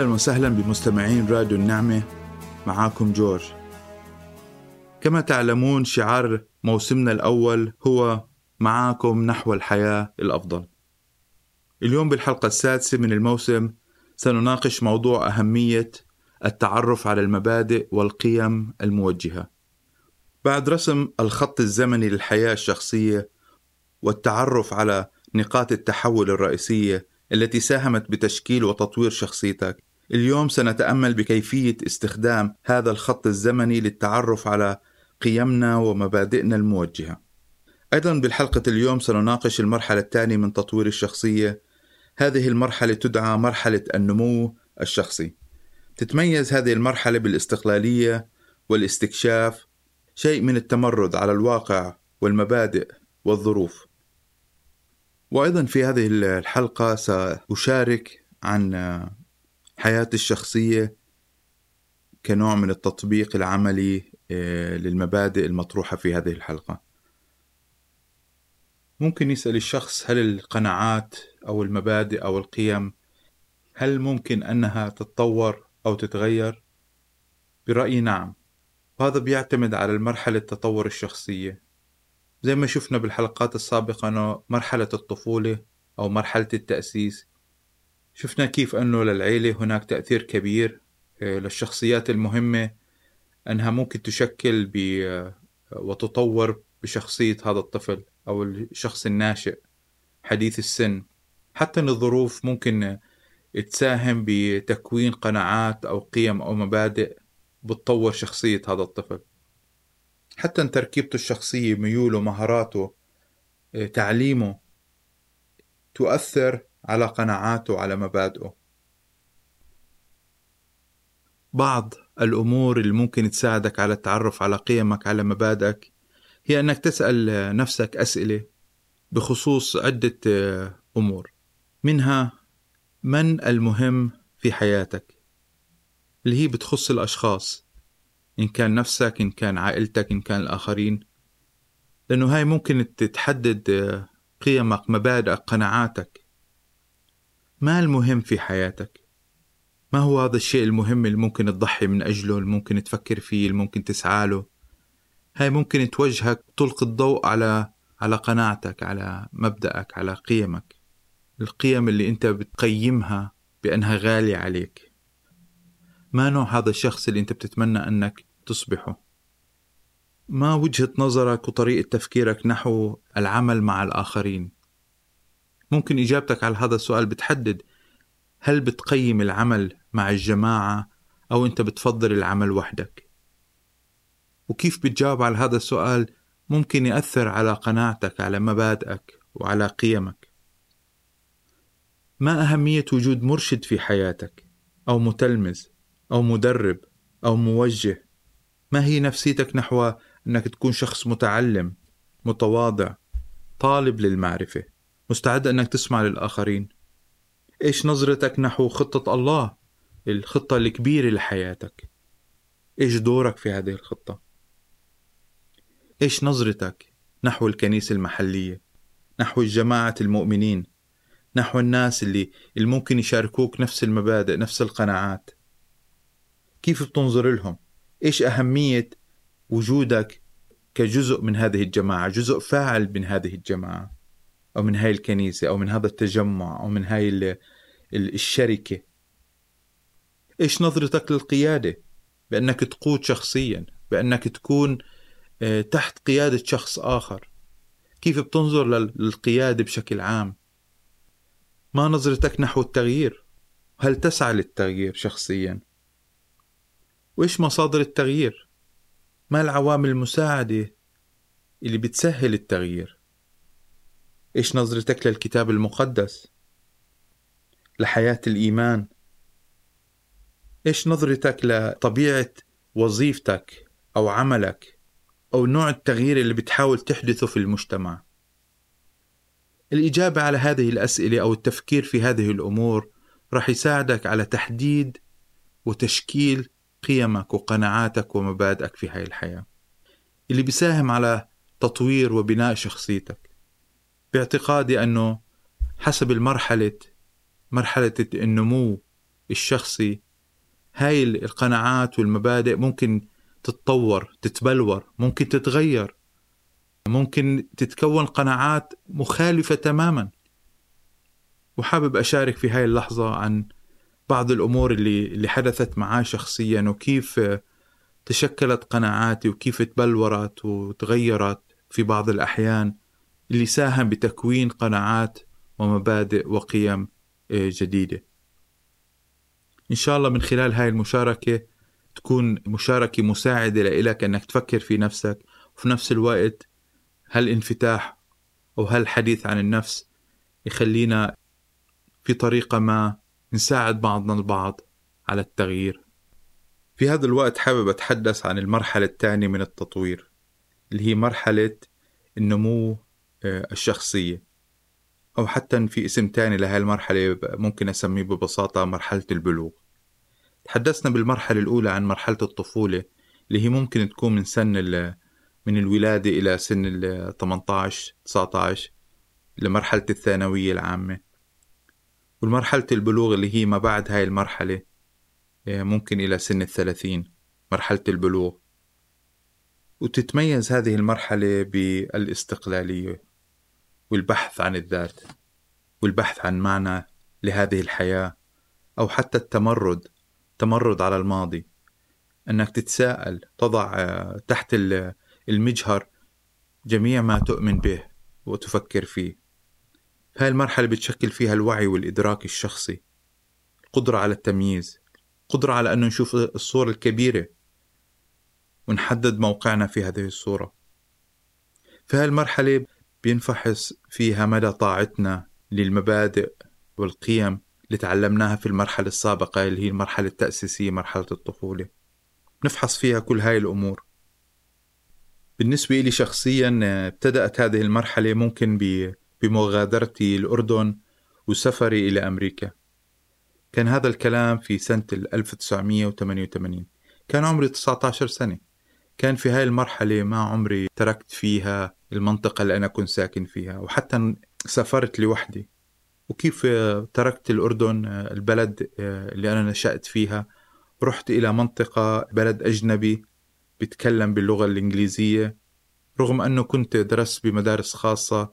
أهلا وسهلا بمستمعين راديو النعمة معاكم جورج. كما تعلمون شعار موسمنا الأول هو معاكم نحو الحياة الأفضل اليوم بالحلقة السادسة من الموسم سنناقش موضوع أهمية التعرف على المبادئ والقيم الموجهة. بعد رسم الخط الزمني للحياة الشخصية والتعرف على نقاط التحول الرئيسية التي ساهمت بتشكيل وتطوير شخصيتك اليوم سنتأمل بكيفية استخدام هذا الخط الزمني للتعرف على قيمنا ومبادئنا الموجهة. أيضا بالحلقة اليوم سنناقش المرحلة الثانية من تطوير الشخصية. هذه المرحلة تدعى مرحلة النمو الشخصي. تتميز هذه المرحلة بالاستقلالية والاستكشاف شيء من التمرد على الواقع والمبادئ والظروف. وأيضا في هذه الحلقة سأشارك عن حياتي الشخصية كنوع من التطبيق العملي آه، للمبادئ المطروحة في هذه الحلقة. ممكن يسأل الشخص هل القناعات أو المبادئ أو القيم هل ممكن أنها تتطور أو تتغير؟ برأيي نعم. وهذا بيعتمد على المرحلة التطور الشخصية. زي ما شفنا بالحلقات السابقة أنه مرحلة الطفولة أو مرحلة التأسيس شفنا كيف أنه للعيلة هناك تأثير كبير آه، للشخصيات المهمة أنها ممكن تشكل آه، وتطور بشخصية هذا الطفل أو الشخص الناشئ حديث السن. حتى أن الظروف ممكن تساهم بتكوين قناعات أو قيم أو مبادئ بتطور شخصية هذا الطفل. حتى إن تركيبته الشخصية ميوله مهاراته آه، تعليمه تؤثر على قناعاته على مبادئه. بعض الأمور اللي ممكن تساعدك على التعرف على قيمك على مبادئك هي أنك تسأل نفسك أسئلة بخصوص عدة آه، أمور. منها من المهم في حياتك؟ اللي هي بتخص الأشخاص إن كان نفسك إن كان عائلتك إن كان الآخرين. لأنه هاي ممكن تتحدد آه، قيمك مبادئك قناعاتك. ما المهم في حياتك؟ ما هو هذا الشيء المهم اللي ممكن تضحي من أجله اللي ممكن تفكر فيه اللي ممكن تسعى له؟ هاي ممكن توجهك تلقي الضوء على على قناعتك على مبدأك على قيمك. القيم اللي أنت بتقيمها بأنها غالية عليك. ما نوع هذا الشخص اللي أنت بتتمنى أنك تصبحه؟ ما وجهة نظرك وطريقة تفكيرك نحو العمل مع الآخرين؟ ممكن إجابتك على هذا السؤال بتحدد هل بتقيم العمل مع الجماعة أو أنت بتفضل العمل وحدك. وكيف بتجاوب على هذا السؤال ممكن يأثر على قناعتك على مبادئك وعلى قيمك. ما أهمية وجود مرشد في حياتك؟ أو متلمذ أو مدرب؟ أو موجه؟ ما هي نفسيتك نحو أنك تكون شخص متعلم متواضع طالب للمعرفة؟ مستعد أنك تسمع للآخرين. إيش نظرتك نحو خطة الله الخطة الكبيرة لحياتك؟ إيش دورك في هذه الخطة؟ إيش نظرتك نحو الكنيسة المحلية نحو الجماعة المؤمنين نحو الناس اللي, اللي ممكن يشاركوك نفس المبادئ نفس القناعات؟ كيف بتنظر لهم؟ إيش أهمية وجودك كجزء من هذه الجماعة جزء فاعل من هذه الجماعة؟ أو من هاي الكنيسة أو من هذا التجمع أو من هاي الشركة. إيش نظرتك للقيادة؟ بأنك تقود شخصيا بأنك تكون آه، تحت قيادة شخص آخر. كيف بتنظر للقيادة بشكل عام؟ ما نظرتك نحو التغيير؟ هل تسعى للتغيير شخصيا؟ وإيش مصادر التغيير؟ ما العوامل المساعدة اللي بتسهل التغيير؟ إيش نظرتك للكتاب المقدس؟ لحياة الإيمان؟ إيش نظرتك لطبيعة وظيفتك أو عملك أو نوع التغيير اللي بتحاول تحدثه في المجتمع؟ الإجابة على هذه الأسئلة أو التفكير في هذه الأمور راح يساعدك على تحديد وتشكيل قيمك وقناعاتك ومبادئك في هاي الحياة اللي بيساهم على تطوير وبناء شخصيتك باعتقادي أنه حسب المرحلة مرحلة النمو الشخصي هاي القناعات والمبادئ ممكن تتطور تتبلور ممكن تتغير ممكن تتكون قناعات مخالفة تماما. وحابب أشارك في هاي اللحظة عن بعض الأمور اللي, اللي حدثت معي شخصيا وكيف تشكلت قناعاتي وكيف تبلورت وتغيرت في بعض الأحيان. اللي ساهم بتكوين قناعات ومبادئ وقيم آه، جديدة. إن شاء الله من خلال هاي المشاركة تكون مشاركة مساعدة لإلك أنك تفكر في نفسك. وفي نفس الوقت هالانفتاح أو هالحديث عن النفس يخلينا في طريقة ما نساعد بعضنا البعض على التغيير. في هذا الوقت حابب أتحدث عن المرحلة الثانية من التطوير اللي هي مرحلة النمو الشخصية. أو حتى في اسم تاني لهذه المرحلة ممكن أسميه ببساطة مرحلة البلوغ. تحدثنا بالمرحلة الأولى عن مرحلة الطفولة اللي هي ممكن تكون من سن من الولادة إلى سن ال 18 19 لمرحلة الثانوية العامة. والمرحلة البلوغ اللي هي ما بعد هاي المرحلة آه، ممكن إلى سن الثلاثين مرحلة البلوغ. وتتميز هذه المرحلة بالاستقلالية. والبحث عن الذات والبحث عن معنى لهذه الحياة أو حتى التمرد تمرد على الماضي. أنك تتساءل تضع آه، تحت المجهر جميع ما تؤمن به وتفكر فيه. هاي المرحلة بتشكل فيها الوعي والإدراك الشخصي. القدرة على التمييز قدرة على أنه نشوف الصورة الكبيرة ونحدد موقعنا في هذه الصورة. في هاي المرحلة بينفحص فيها مدى طاعتنا للمبادئ والقيم اللي تعلمناها في المرحلة السابقة اللي هي المرحلة التأسيسية مرحلة الطفولة. نفحص فيها كل هاي الأمور. بالنسبة لي شخصيا ابتدأت هذه المرحلة ممكن بمغادرتي الأردن وسفري إلى أمريكا. كان هذا الكلام في سنة 1988 كان عمري 19 سنة. كان في هاي المرحلة ما عمري تركت فيها المنطقة اللي أنا كنت ساكن فيها وحتى سافرت لوحدي. وكيف تركت الأردن البلد اللي أنا نشأت فيها. رحت إلى منطقة بلد أجنبي بيتكلم باللغة الإنجليزية. رغم أنه كنت درست بمدارس خاصة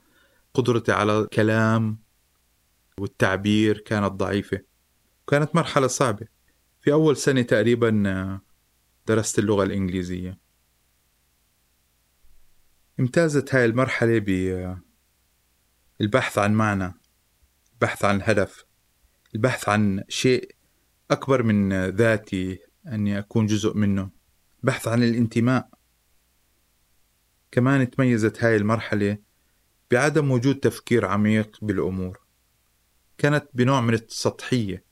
قدرتي على الكلام والتعبير كانت ضعيفة. كانت مرحلة صعبة. في أول سنة تقريبا درست اللغة الإنجليزية. امتازت هاي المرحلة بالبحث عن معنى البحث عن هدف البحث عن شيء أكبر من ذاتي أني أكون جزء منه البحث عن الانتماء. كمان تميزت هاي المرحلة بعدم وجود تفكير عميق بالأمور كانت بنوع من السطحية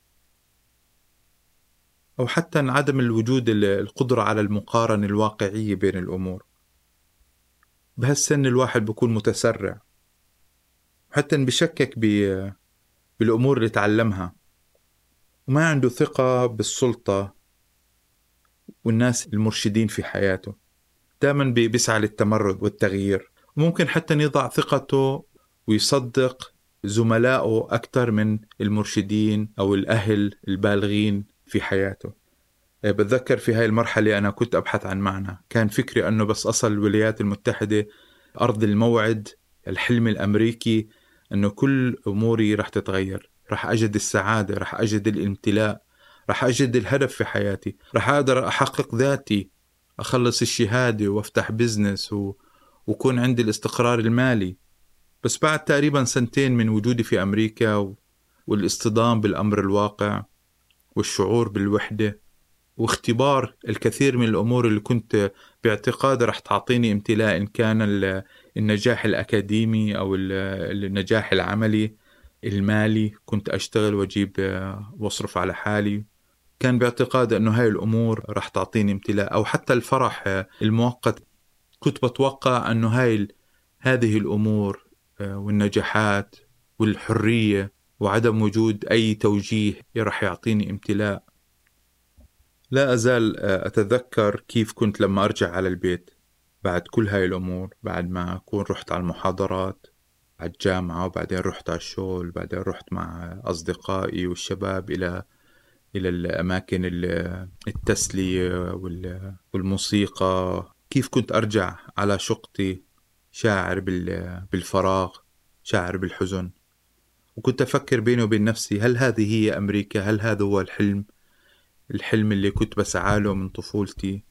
أو حتى عدم الوجود القدرة على المقارنة الواقعية بين الأمور. بهالسن الواحد بكون متسرع. حتى بشكك بالأمور اللي تعلمها. وما عنده ثقة بالسلطة والناس المرشدين في حياته. دائما بيسعى للتمرد والتغيير. وممكن حتى يضع ثقته ويصدق زملائه أكثر من المرشدين أو الأهل البالغين في حياته. بتذكر في هاي المرحلة أنا كنت أبحث عن معنى. كان فكري أنه بس أصل الولايات المتحدة أرض الموعد الحلم الأمريكي أنه كل أموري رح تتغير. رح أجد السعادة رح أجد الامتلاء رح أجد الهدف في حياتي. رح أقدر أحقق ذاتي أخلص الشهادة وأفتح بزنس و... وكون عندي الاستقرار المالي. بس بعد تقريبا سنتين من وجودي في أمريكا و... والاصطدام بالأمر الواقع والشعور بالوحدة واختبار الكثير من الأمور اللي كنت باعتقاد رح تعطيني امتلاء إن كان النجاح الأكاديمي أو النجاح العملي المالي كنت أشتغل وأجيب وأصرف على حالي. كان باعتقاد أنه هاي الأمور رح تعطيني امتلاء أو حتى الفرح المؤقت. كنت بتوقع أنه هاي هذه الأمور والنجاحات والحرية وعدم وجود أي توجيه رح يعطيني امتلاء. لا أزال أتذكر كيف كنت لما أرجع على البيت. بعد كل هاي الأمور بعد ما أكون رحت على المحاضرات على الجامعة وبعدين رحت على الشغل بعدين رحت مع أصدقائي والشباب إلى إلى الأماكن التسلية والموسيقى. كيف كنت أرجع على شقتي؟ شاعر بالفراغ شاعر بالحزن. وكنت أفكر بيني وبين نفسي هل هذه هي أمريكا؟ هل هذا هو الحلم؟ الحلم اللي كنت بسعى له من طفولتي.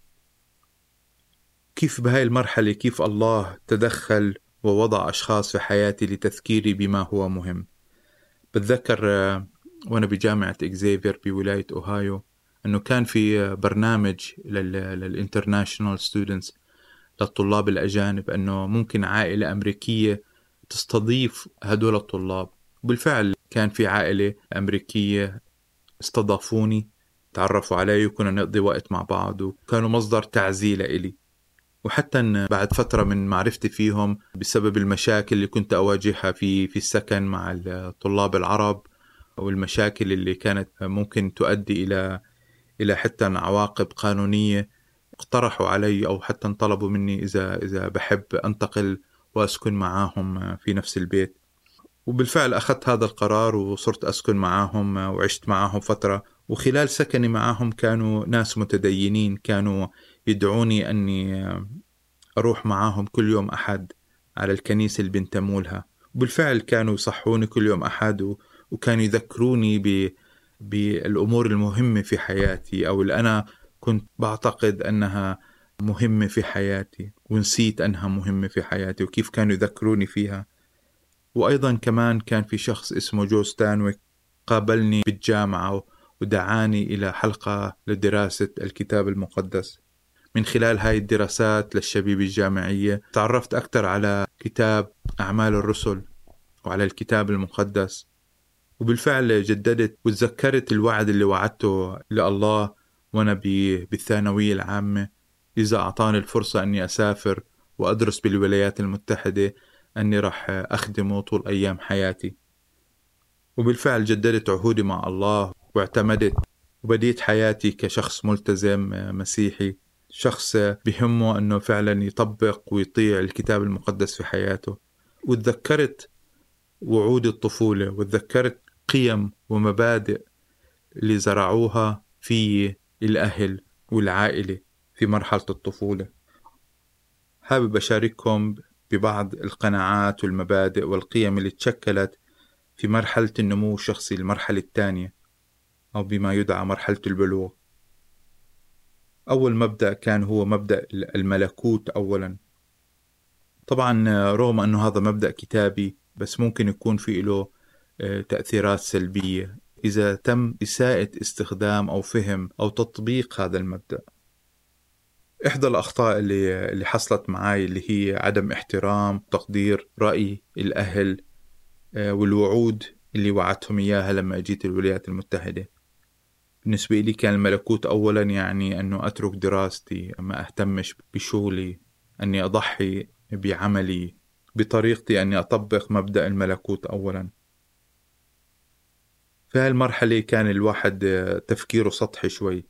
كيف بهاي المرحلة كيف الله تدخل ووضع أشخاص في حياتي لتذكيري بما هو مهم. بتذكر آه، وأنا بجامعة Xavier بولاية أوهايو أنه كان في آه، برنامج لل international students للطلاب الأجانب أنه ممكن عائلة أمريكية تستضيف هدول الطلاب. وبالفعل كان في عائلة أمريكية استضافوني. تعرفوا علي وكنا نقضي وقت مع بعض وكانوا مصدر تعزية لإلي وحتى بعد فترة من معرفتي فيهم بسبب المشاكل اللي كنت أواجهها في في السكن مع الطلاب العرب والمشاكل اللي كانت ممكن تؤدي إلى إلى حتى عواقب قانونية اقترحوا علي أو حتى طلبوا مني إذا إذا بحب أنتقل وأسكن معاهم في نفس البيت. وبالفعل أخذت هذا القرار وصرت أسكن معاهم وعشت معاهم فترة وخلال سكني معاهم كانوا ناس متدينين كانوا يدعوني أني أروح معاهم كل يوم أحد على الكنيسة اللي بنتموا لها وبالفعل كانوا يصحوني كل يوم أحد وكانوا يذكروني ب... بالأمور المهمة في حياتي أو اللي أنا كنت بعتقد أنها مهمة في حياتي ونسيت أنها مهمة في حياتي وكيف كانوا يذكروني فيها. وأيضا كمان كان في شخص اسمه جو ستانويك قابلني بالجامعة ودعاني إلى حلقة لدراسة الكتاب المقدس. من خلال هاي الدراسات للشبيبة الجامعية تعرفت أكثر على كتاب أعمال الرسل وعلى الكتاب المقدس. وبالفعل جددت وتذكرت الوعد اللي وعدته لله وأنا بالثانوية العامة. إذا أعطاني الفرصة أني أسافر وأدرس بالولايات المتحدة أني راح أخدمه طول أيام حياتي. وبالفعل جددت عهودي مع الله واعتمدت وبديت حياتي كشخص ملتزم مسيحي شخص بهمه أنه فعلا يطبق ويطيع الكتاب المقدس في حياته. وتذكرت وعود الطفولة وتذكرت قيم ومبادئ اللي زرعوها في الأهل والعائلة في مرحلة الطفولة. حابب أشارككم ببعض القناعات والمبادئ والقيم اللي تشكلت في مرحلة النمو الشخصي المرحلة الثانية. أو بما يدعى مرحلة البلوغ. أول مبدأ كان هو مبدأ الملكوت أولا. طبعا رغم أنه هذا مبدأ كتابي بس ممكن يكون في له آه، تأثيرات سلبية. إذا تم إساءة استخدام أو فهم أو تطبيق هذا المبدأ. إحدى الأخطاء اللي, اللي حصلت معي اللي هي عدم احترام تقدير رأي الأهل آه، والوعود اللي وعدتهم إياها لما أجيت الولايات المتحدة. بالنسبة لي كان الملكوت أولا يعني أنه أترك دراستي ما أهتمش بشغلي أني أضحي بعملي بطريقتي أني أطبق مبدأ الملكوت أولا. في هالمرحلة كان الواحد تفكيره سطحي شوي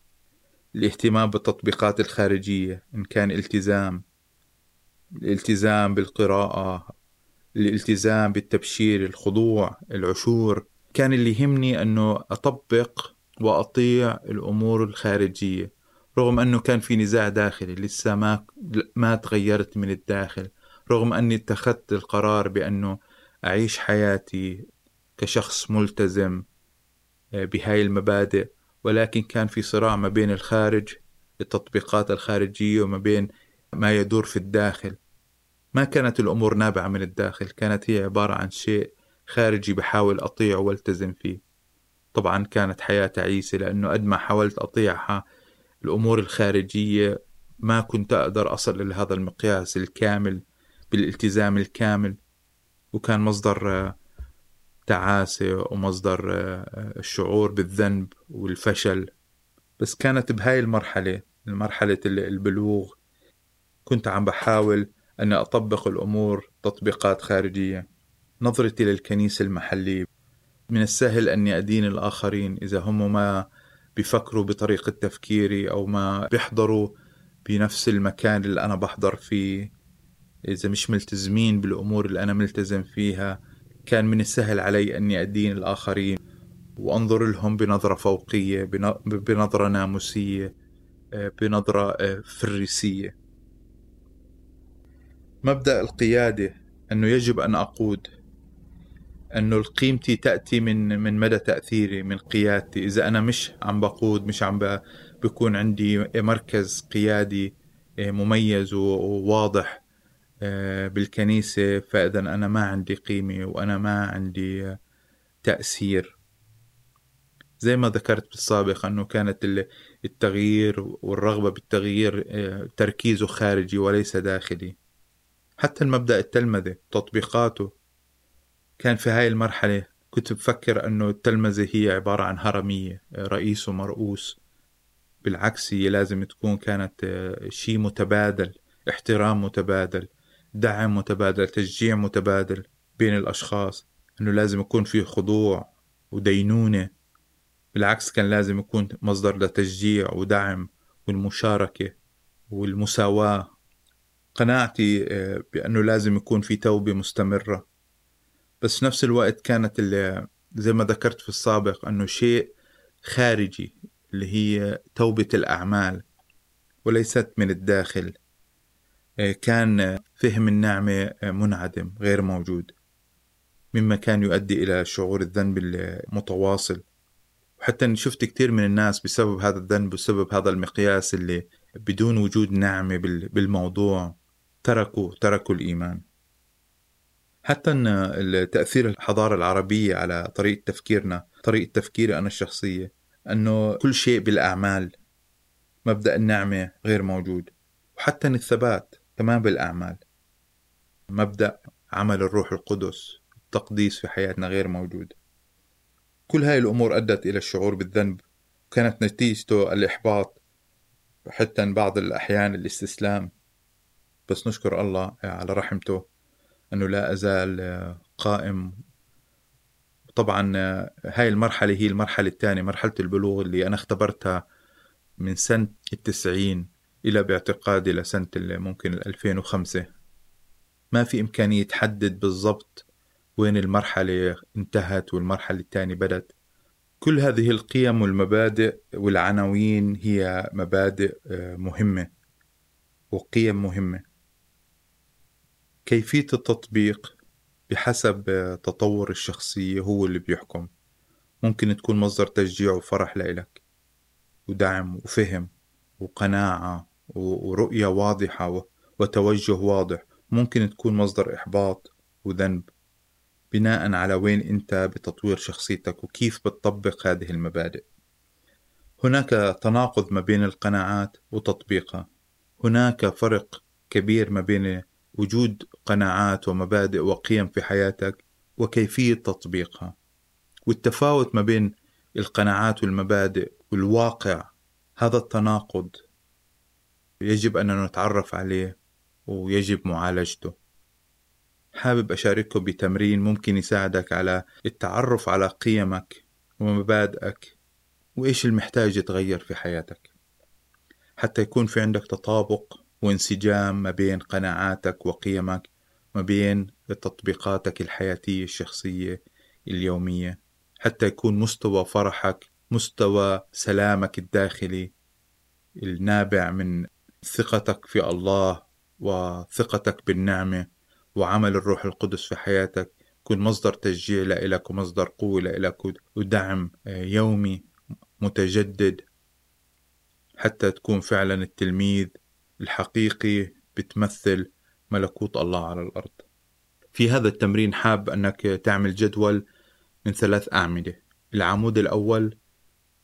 الاهتمام بالتطبيقات الخارجية إن كان التزام الالتزام بالقراءة الالتزام بالتبشير الخضوع العشور كان اللي يهمني أنه أطبق وأطيع الأمور الخارجية رغم أنه كان في نزاع داخلي لسه ما ما تغيرت من الداخل رغم أني اتخذت القرار بأنه أعيش حياتي كشخص ملتزم آه، بهاي المبادئ ولكن كان في صراع ما بين الخارج التطبيقات الخارجية وما بين ما يدور في الداخل. ما كانت الأمور نابعة من الداخل كانت هي عبارة عن شيء خارجي بحاول أطيعه وألتزم فيه. طبعا كانت حياة تعيسة لأنه قد ما حاولت أطيعها الأمور الخارجية ما كنت أقدر أصل إلى هذا المقياس الكامل بالالتزام الكامل. وكان مصدر تعاسة ومصدر الشعور بالذنب والفشل. بس كانت بهاي المرحلة مرحلة البلوغ كنت عم بحاول أن أطبق الأمور تطبيقات خارجية. نظرتي للكنيسة المحلية من السهل أني أدين الآخرين إذا هم ما بيفكروا بطريقة تفكيري أو ما بيحضروا بنفس المكان اللي أنا بحضر فيه. إذا مش ملتزمين بالأمور اللي أنا ملتزم فيها كان من السهل علي أني أدين الآخرين وأنظر لهم بنظرة فوقية بنظرة ناموسية آه، بنظرة آه، فريسية. مبدأ القيادة أنه يجب أن أقود. أنه قيمتي تأتي من من مدى تأثيري من قيادتي. إذا أنا مش عم بقود مش عم بكون عندي مركز قيادي آه، مميز وواضح بالكنيسة فإذا أنا ما عندي قيمة وأنا ما عندي تأثير. زي ما ذكرت بالسابق أنه كانت التغيير والرغبة بالتغيير آه، تركيزه خارجي وليس داخلي. حتى المبدأ التلمذة تطبيقاته كان في هاي المرحلة كنت بفكر أنه التلمذة هي عبارة عن هرمية رئيس ومرؤوس. بالعكس هي لازم تكون كانت آه، شيء متبادل احترام متبادل دعم متبادل تشجيع متبادل بين الأشخاص. أنه لازم يكون في خضوع ودينونة. بالعكس كان لازم يكون مصدر لتشجيع ودعم والمشاركة والمساواة. قناعتي آه، بأنه لازم يكون في توبة مستمرة. بس نفس الوقت كانت اللي زي ما ذكرت في السابق أنه شيء خارجي اللي هي توبة الأعمال وليست من الداخل. آه، كان فهم النعمة منعدم غير موجود مما كان يؤدي إلى شعور الذنب المتواصل. وحتى شفت كثير من الناس بسبب هذا الذنب بسبب هذا المقياس اللي بدون وجود نعمة بالموضوع تركوا تركوا الإيمان. حتى أن تأثير الحضارة العربية على طريقة تفكيرنا طريقة تفكيري أنا الشخصية أنه كل شيء بالأعمال مبدأ النعمة غير موجود وحتى الثبات كمان بالأعمال. مبدأ عمل الروح القدس التقديس في حياتنا غير موجود. كل هاي الأمور أدت إلى الشعور بالذنب وكانت نتيجته الإحباط حتى بعض الأحيان الاستسلام. بس نشكر الله على رحمته. أنه لا أزال قائم. طبعا هاي المرحلة هي المرحلة الثانية مرحلة البلوغ اللي أنا اختبرتها من سنة التسعين إلى باعتقادي لسنة ممكن الألفين وخمسة. ما في إمكانية تحدد بالضبط وين المرحلة انتهت والمرحلة الثانية بدت كل هذه القيم والمبادئ والعناوين هي مبادئ مهمة وقيم مهمة. كيفية التطبيق بحسب تطور الشخصية هو اللي بيحكم؟ ممكن تكون مصدر تشجيع وفرح لإلك ودعم وفهم وقناعة ورؤية واضحة وتوجه واضح. ممكن تكون مصدر إحباط وذنب بناء على وين أنت بتطوير شخصيتك وكيف بتطبق هذه المبادئ. هناك تناقض ما بين القناعات وتطبيقها. هناك فرق كبير ما بين وجود قناعات ومبادئ وقيم في حياتك وكيفية تطبيقها. والتفاوت ما بين القناعات والمبادئ والواقع هذا التناقض يجب أن نتعرف عليه ويجب معالجته. حابب أشارككم بتمرين ممكن يساعدك على التعرف على قيمك ومبادئك وإيش المحتاج يتغير في حياتك حتى يكون في عندك تطابق وانسجام ما بين قناعاتك وقيمك ما بين تطبيقاتك الحياتية الشخصية اليومية حتى يكون مستوى فرحك مستوى سلامك الداخلي النابع من ثقتك في الله وثقتك بالنعمة وعمل الروح القدس في حياتك. يكون مصدر تشجيع لإلك ومصدر قوة لإلك ودعم آه، يومي متجدد. حتى تكون فعلا التلميذ الحقيقي بتمثل ملكوت الله على الأرض. في هذا التمرين حاب أنك تعمل جدول من ثلاث أعمدة. العمود الأول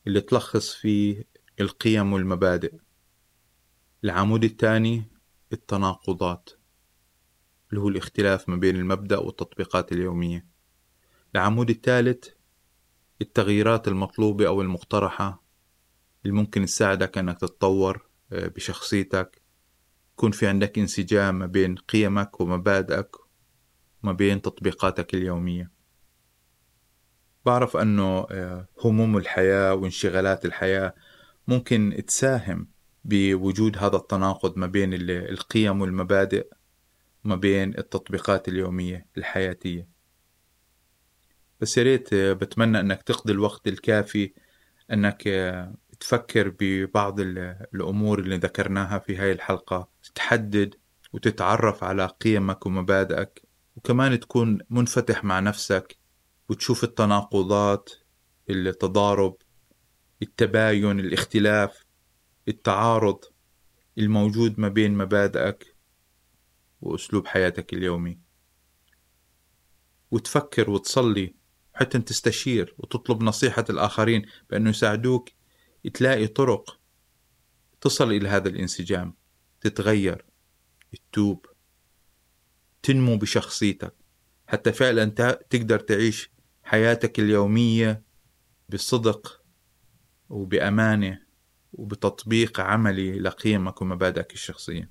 اللي تلخص فيه القيم والمبادئ. العمود الثاني التناقضات اللي هو الاختلاف ما بين المبدأ والتطبيقات اليومية. العمود الثالث التغييرات المطلوبة أو المقترحة اللي ممكن تساعدك أنك تتطور آه، بشخصيتك يكون في عندك انسجام ما بين قيمك ومبادئك وما بين تطبيقاتك اليومية. بعرف أنه آه، هموم الحياة وانشغالات الحياة ممكن تساهم بوجود هذا التناقض ما بين القيم والمبادئ ما بين التطبيقات اليومية الحياتية. بس يا ريت بتمنى أنك تقضي الوقت الكافي أنك تفكر ببعض الأمور اللي ذكرناها في هاي الحلقة تحدد وتتعرف على قيمك ومبادئك وكمان تكون منفتح مع نفسك وتشوف التناقضات التضارب التباين الاختلاف التعارض الموجود ما بين مبادئك وأسلوب حياتك اليومي. وتفكر وتصلي حتى تستشير وتطلب نصيحة الآخرين بأنه يساعدوك تلاقي طرق تصل إلى هذا الانسجام تتغير تتوب تنمو بشخصيتك. حتى فعلا تقدر تعيش حياتك اليومية بصدق وبأمانة وبتطبيق عملي لقيمك ومبادئك الشخصية.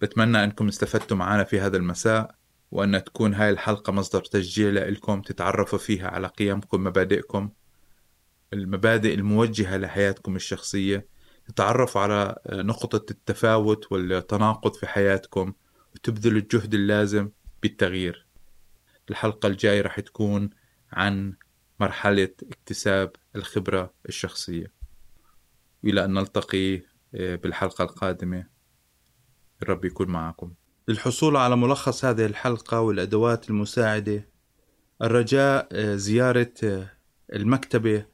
بتمنى أنكم استفدتوا معنا في هذا المساء وأن تكون هاي الحلقة مصدر تشجيع لكم تتعرفوا فيها على قيمكم مبادئكم المبادئ الموجهة لحياتكم الشخصية تتعرفوا على نقطة التفاوت والتناقض في حياتكم وتبذلوا الجهد اللازم بالتغيير. الحلقة الجاية رح تكون عن مرحلة اكتساب الخبرة الشخصية. وإلى أن نلتقي آه، بالحلقة القادمة الرب يكون معكم. للحصول على ملخص هذه الحلقة والأدوات المساعدة الرجاء آه، زيارة آه، المكتبة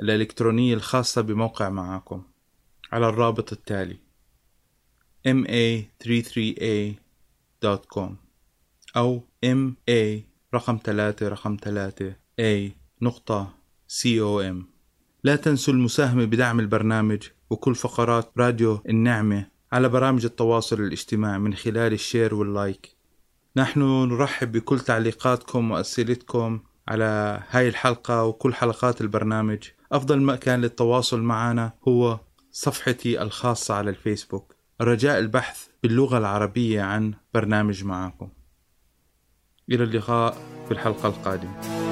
الإلكترونية الخاصة بموقع معاكم على الرابط التالي ma33a.com أو ma رقم ثلاثة رقم ثلاثة a نقطة com. لا تنسوا المساهمة بدعم البرنامج وكل فقرات راديو النعمة على برامج التواصل الاجتماعي من خلال ال share وال like. نحن نرحب بكل تعليقاتكم وأسئلتكم على هاي الحلقة وكل حلقات البرنامج. أفضل مكان للتواصل معنا هو صفحتي الخاصة على الفيسبوك. رجاء البحث باللغة العربية عن برنامج معاكم إلى اللقاء في الحلقة القادمة.